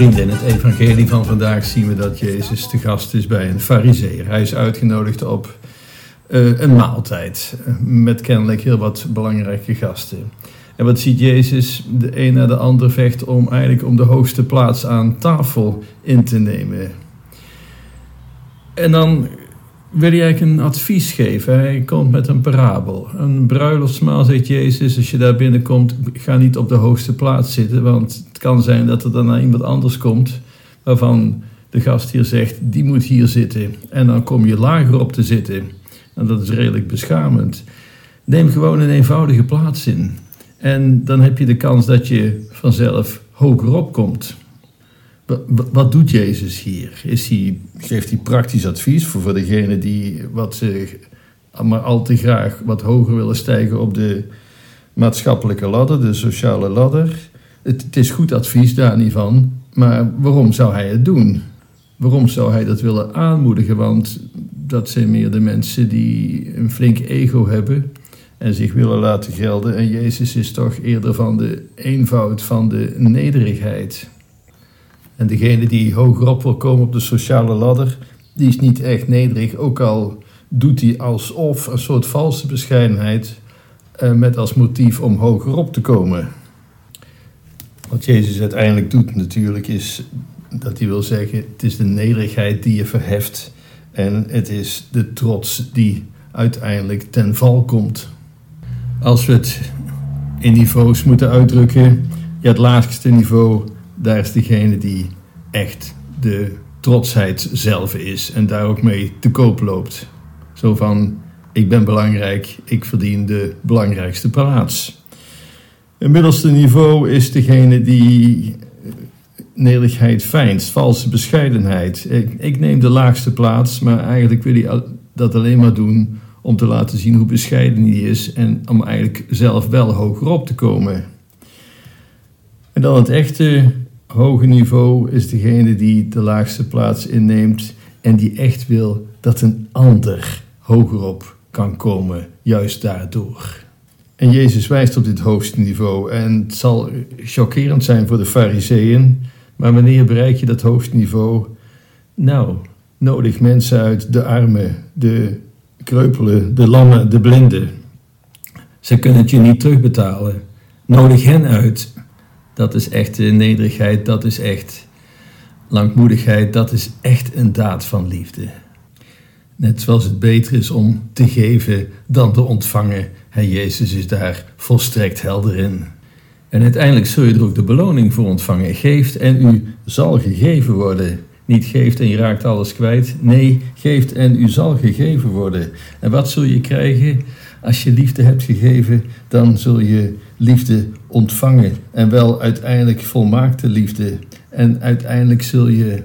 Vrienden, in het evangelie van vandaag zien we dat Jezus te gast is bij een fariseer. Hij is uitgenodigd op uh, een maaltijd eh, met kennelijk heel wat belangrijke gasten. En wat ziet Jezus? De een na de ander vecht om eigenlijk om de hoogste plaats aan tafel in te nemen. En dan wil hij eigenlijk een advies geven. Hij komt met een parabel. Een bruiloftsmaal, zegt Jezus, als je daar binnenkomt, ga niet op de hoogste plaats zitten, want het kan zijn dat er daarna iemand anders komt, waarvan de gast hier zegt, die moet hier zitten. En dan kom je lager op te zitten. En dat is redelijk beschamend. Neem gewoon een eenvoudige plaats in. En dan heb je de kans dat je vanzelf hoger opkomt. Wat doet Jezus hier? Is hij, geeft hij praktisch advies voor, voor degenen die wat, maar al te graag wat hoger willen stijgen op de maatschappelijke ladder, de sociale ladder? Het is goed advies, daar niet van. Maar waarom zou hij het doen? Waarom zou hij dat willen aanmoedigen? Want dat zijn meer de mensen die een flink ego hebben en zich willen laten gelden. En Jezus is toch eerder van de eenvoud, van de nederigheid. En degene die hogerop wil komen op de sociale ladder, die is niet echt nederig, ook al doet hij alsof een soort valse bescheidenheid eh, met als motief om hogerop te komen. Wat Jezus uiteindelijk doet natuurlijk is dat hij wil zeggen, het is de nederigheid die je verheft en het is de trots die uiteindelijk ten val komt. Als we het in niveaus moeten uitdrukken, ja, het laagste niveau daar is degene die echt de trotsheid zelf is en daar ook mee te koop loopt. Zo van, ik ben belangrijk, ik verdien de belangrijkste plaats. Het middelste niveau is degene die nederigheid fijnst, valse bescheidenheid. Ik, ik, neem de laagste plaats, maar eigenlijk wil hij dat alleen maar doen om te laten zien hoe bescheiden hij is en om eigenlijk zelf wel hoger op te komen. En dan het echte hoge niveau is degene die de laagste plaats inneemt en die echt wil dat een ander hogerop kan komen, juist daardoor. En Jezus wijst op dit hoogste niveau en het zal chockerend zijn voor de fariseeën, maar wanneer bereik je dat hoogste niveau? Nou, nodig mensen uit, de armen, de kreupelen, de lammen, de blinden. Ze kunnen het je niet terugbetalen. Nodig hen uit dat is echt nederigheid, dat is echt langmoedigheid, dat is echt een daad van liefde. Net zoals het beter is om te geven dan te ontvangen. Hij Jezus is daar volstrekt helder in. En uiteindelijk zul je er ook de beloning voor ontvangen. Geeft en u zal gegeven worden. Niet geeft en je raakt alles kwijt. Nee, geeft en u zal gegeven worden. En wat zul je krijgen? Als je liefde hebt gegeven, dan zul je liefde ontvangen. En wel uiteindelijk volmaakte liefde. En uiteindelijk zul je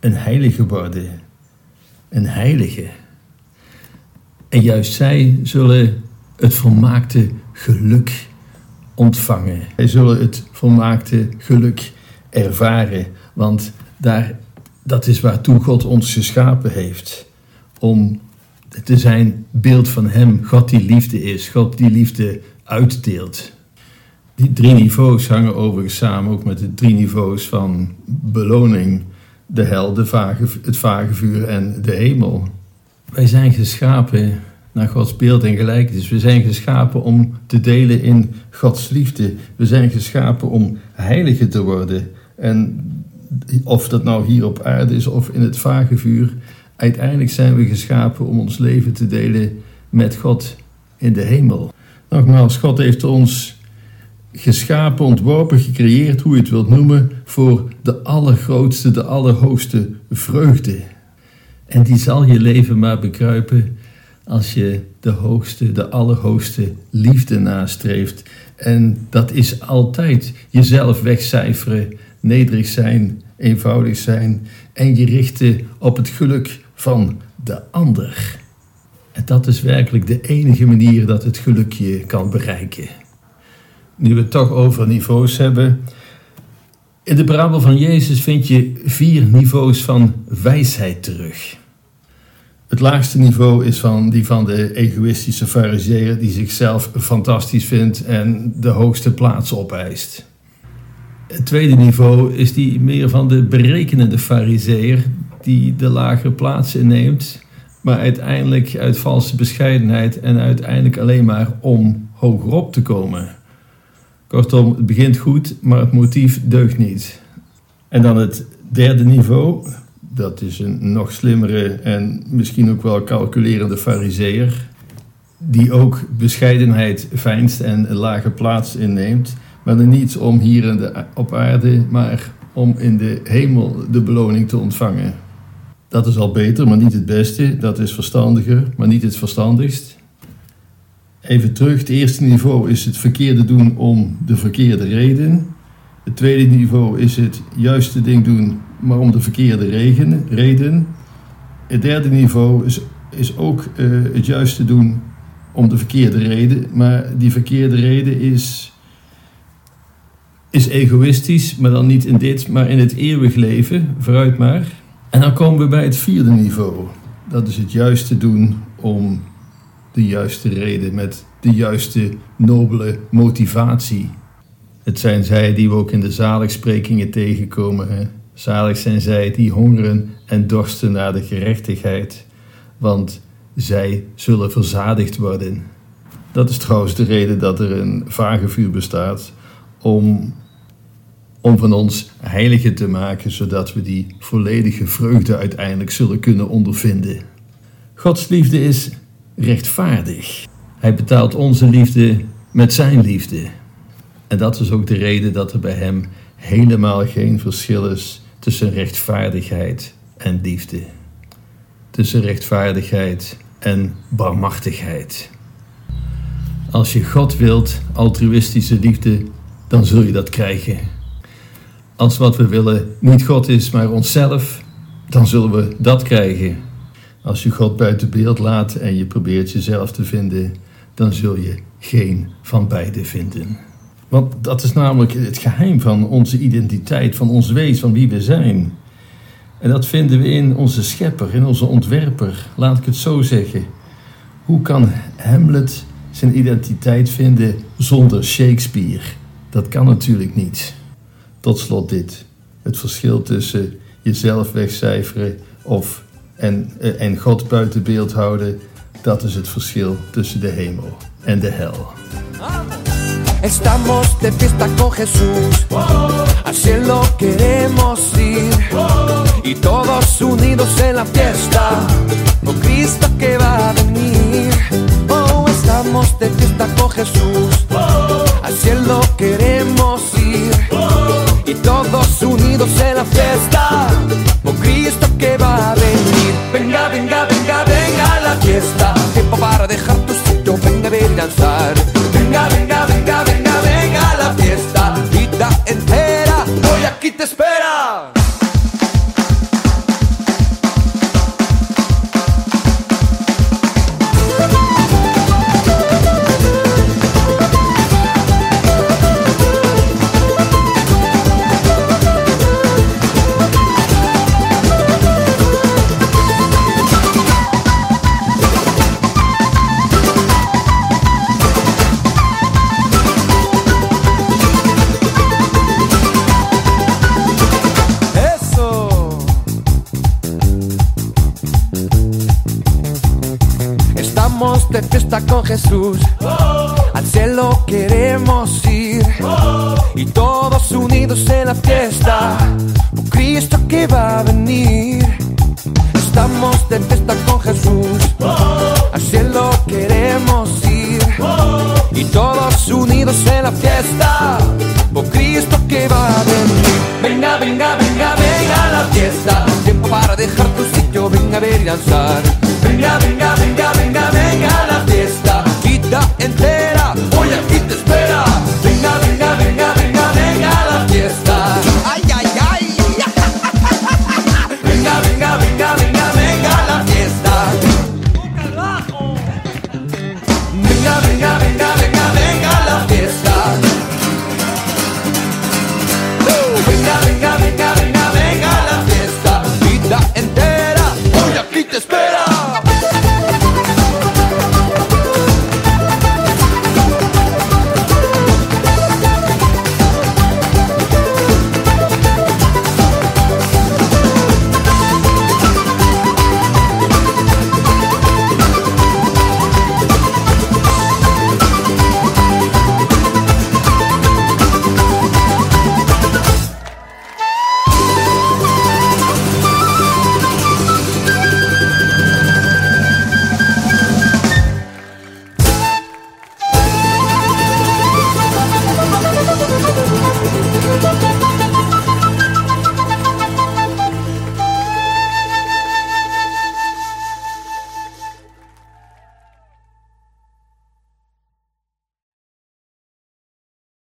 een heilige worden. Een heilige. En juist zij zullen het volmaakte geluk ontvangen. Zij zullen het volmaakte geluk ervaren. Want daar, dat is waartoe God ons geschapen heeft. Om te zijn beeld van Hem. God die liefde is. God die liefde uitdeelt. Die drie niveaus hangen overigens samen ook met de drie niveaus van beloning. De hel, de vage, het vage vuur en de hemel. Wij zijn geschapen naar Gods beeld en gelijkenis. We zijn geschapen om te delen in Gods liefde. We zijn geschapen om heilige te worden. En of dat nou hier op aarde is of in het vage vuur, uiteindelijk zijn we geschapen om ons leven te delen met God in de hemel. Nogmaals, God heeft ons geschapen, ontworpen, gecreëerd, hoe je het wilt noemen, voor de allergrootste, de allerhoogste vreugde. En die zal je leven maar bekruipen als je de hoogste, de allerhoogste liefde nastreeft. En dat is altijd jezelf wegcijferen, nederig zijn, eenvoudig zijn en je richten op het geluk van de ander. En dat is werkelijk de enige manier dat het geluk je kan bereiken. Nu we het toch over niveaus hebben. In de parabel van Jezus vind je vier niveaus van wijsheid terug. Het laagste niveau is van die van de egoïstische fariseer die zichzelf fantastisch vindt en de hoogste plaats opeist. Het tweede niveau is die meer van de berekenende fariseer die de lagere plaats inneemt, maar uiteindelijk uit valse bescheidenheid en uiteindelijk alleen maar om hogerop te komen. Kortom, het begint goed, maar het motief deugt niet. En dan het derde niveau, dat is een nog slimmere en misschien ook wel calculerende fariseer, die ook bescheidenheid veinst en een lage plaats inneemt, maar dan niet om hier in de, op aarde, maar om in de hemel de beloning te ontvangen. Dat is al beter, maar niet het beste. Dat is verstandiger, maar niet het verstandigst. Even terug, het eerste niveau is het verkeerde doen om de verkeerde reden. Het tweede niveau is het juiste ding doen, maar om de verkeerde reden. Het derde niveau is, is ook uh, het juiste doen om de verkeerde reden. Maar die verkeerde reden is, is egoïstisch, maar dan niet in dit, maar in het eeuwig leven. Vooruit maar. En dan komen we bij het vierde niveau. Dat is het juiste doen om de juiste reden, met de juiste nobele motivatie. Het zijn zij die we ook in de zaligsprekingen tegenkomen. Hè? Zalig zijn zij die hongeren en dorsten naar de gerechtigheid, want zij zullen verzadigd worden. Dat is trouwens de reden dat er een vagevuur bestaat om, om van ons heiligen te maken, zodat we die volledige vreugde uiteindelijk zullen kunnen ondervinden. Gods liefde is rechtvaardig. Hij betaalt onze liefde met zijn liefde. En dat is ook de reden dat er bij hem helemaal geen verschil is tussen rechtvaardigheid en liefde. Tussen rechtvaardigheid en barmachtigheid. Als je God wilt, altruïstische liefde, dan zul je dat krijgen. Als wat we willen niet God is, maar onszelf, dan zullen we dat krijgen. Als je God buiten beeld laat en je probeert jezelf te vinden, dan zul je geen van beide vinden. Want dat is namelijk het geheim van onze identiteit, van ons wees, van wie we zijn. En dat vinden we in onze schepper, in onze ontwerper. Laat ik het zo zeggen. Hoe kan Hamlet zijn identiteit vinden zonder Shakespeare? Dat kan natuurlijk niet. Tot slot dit. Het verschil tussen jezelf wegcijferen of en, eh, en God buiten beeld houden, dat is het verschil tussen de hemel en de hel. Estamos de fiesta con Jesús, al cielo queremos ir. Y todos unidos en la fiesta, con Cristo que va a venir. Oh, estamos de fiesta con Jesús, al cielo queremos ir unidos Al cielo queremos ir. Y todos unidos en la fiesta. Con Cristo que va a venir. Estamos de fiesta con Jesús. Al cielo queremos ir. Y todos unidos en la fiesta. Con Cristo que va a venir. Venga, venga, venga, venga a la fiesta. Tiempo para dejar tu sitio, venga a ver y danzar.